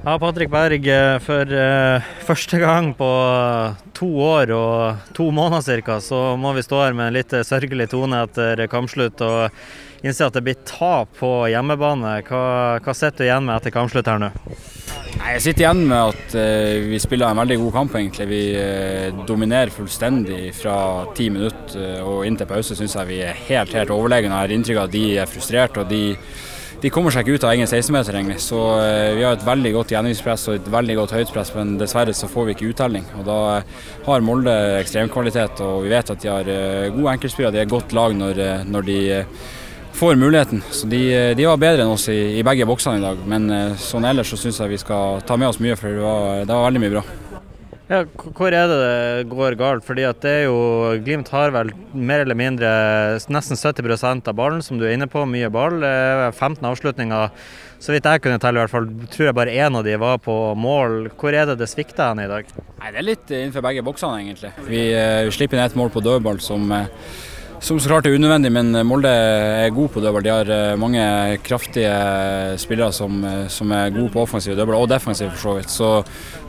Ja, Patrick Berg, eh, for eh, første gang på to år og to måneder ca. så må vi stå her med en litt sørgelig tone etter kampslutt og innse at det blir tap på hjemmebane. Hva, hva sitter du igjen med etter kampslutt her nå? Nei, jeg sitter igjen med at eh, vi spiller en veldig god kamp, egentlig. Vi eh, dominerer fullstendig fra ti minutter og inn til pause syns jeg vi er helt helt overlegne. Jeg har inntrykk av at de er frustrerte og de de kommer seg ikke ut av egen 16-meter, egentlig. Så eh, vi har et veldig godt gjennomspress og et veldig godt høytpress, men dessverre så får vi ikke uttelling. Og da eh, har Molde ekstremkvalitet, og vi vet at de har eh, gode enkeltspillere. De er godt lag når, når de får muligheten. Så de, de, var bedre enn oss i, i begge boksene i dag. Men sånn ellers så syns jeg vi skal ta med oss mye, for det var, det var veldig mye bra. Ja, hvor er det det går galt? Fordi at det er jo, Glimt har vel mer eller mindre nesten 70% av ballen, som du er inne på. Mye ball. 15 avslutninger. Så vidt jeg kunne telle, i hvert fall, tror jeg bare én av de var på mål. Hvor er det det svikter hen i dag? Nei, Det er litt innenfor begge boksene, egentlig. Vi, eh, vi slipper inn ett mål på dødball som eh, som så klart er unødvendig, men Molde er god på dødball. De har eh, mange kraftige spillere som, eh, som er gode på offensiv dødball, og defensiv for så vidt. Så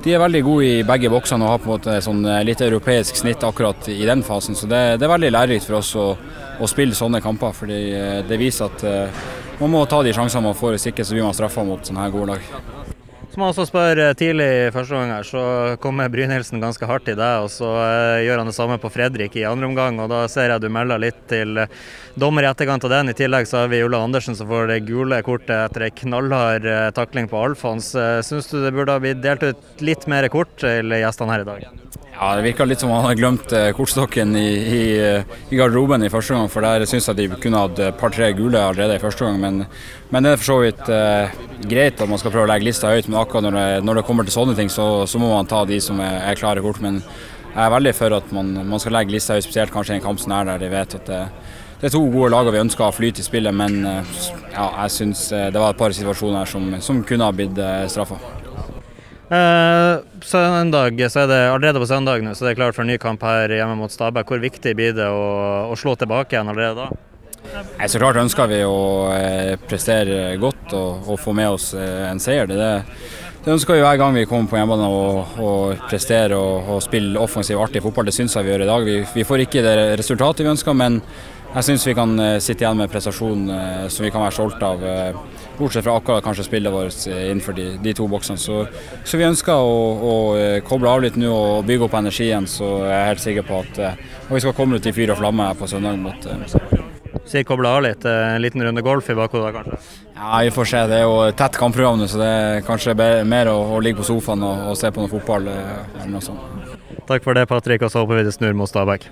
de er veldig gode i begge boksene og har på en måte sånn eh, litt europeisk snitt akkurat i den fasen. Så det, det er veldig lærerikt for oss å, å, spille sånne kamper, fordi det viser at man må ta de sjansene man får, hvis ikke så blir man straffa mot sånne her gode lag. Må jeg også spørre, eh, Tidlig i første omgang her, så kommer Brynildsen ganske hardt i deg, og så uh, gjør han det samme på Fredrik i andre omgang. og Da ser jeg du melder litt til uh, dommer i etterkant av den. I tillegg så har vi Ulla Andersen som får det gule kortet etter ei knallhard takling på Alfons. Syns du det burde ha blitt delt ut litt mer kort til gjestene her i dag? Ja, Det virka litt som han hadde glemt eh, kortstokken i, i, i, garderoben i første gang. For der syns jeg de kunne hatt et par-tre gule allerede i første gang. Men, men det er for så vidt eh, greit at man skal prøve å legge lista høyt. Men akkurat når det, når det kommer til sånne ting, så, så, må man ta de som er, er, klare kort. Men jeg er veldig for at man, man skal legge lista høyt, spesielt kanskje i en kamp som er der de vet at det, det er to gode lag og vi ønsker å ha flyt i spillet. Men eh, ja, jeg syns det var et par situasjoner som, som kunne ha blitt straffa. Eh, søndag, så er det allerede på søndag nå, så det er klart for en ny kamp her hjemme mot Stabæk. Hvor viktig blir det å, å slå tilbake igjen allerede da? Nei, så klart ønsker vi å eh, prestere godt og, og, få med oss eh, en seier. Det, det, ønsker vi hver gang vi kommer på hjemmebane og, prestere og, og spille offensiv, artig fotball. Det syns jeg vi gjør i dag. Vi, vi får ikke det resultatet vi ønsker, men jeg syns vi kan eh, sitte igjen med en prestasjon eh, som vi kan være stolte av. Eh, bortsett fra akkurat kanskje spillet vårt innenfor de, de to boksene. Så, så, vi ønsker å, å, koble av litt nå og bygge opp energien. Så jeg er helt sikker på at og vi skal komme ut i fyr og flamme på søndag mot Si koble av litt, en liten runde golf i bakhodet kanskje? Ja, vi får se. Det er jo tett kampprogram nå, så det er kanskje mer å, å ligge på sofaen og, og, se på noe fotball. eller noe sånt. Takk for det, Patrick, og så håper vi det snur mot Stabæk.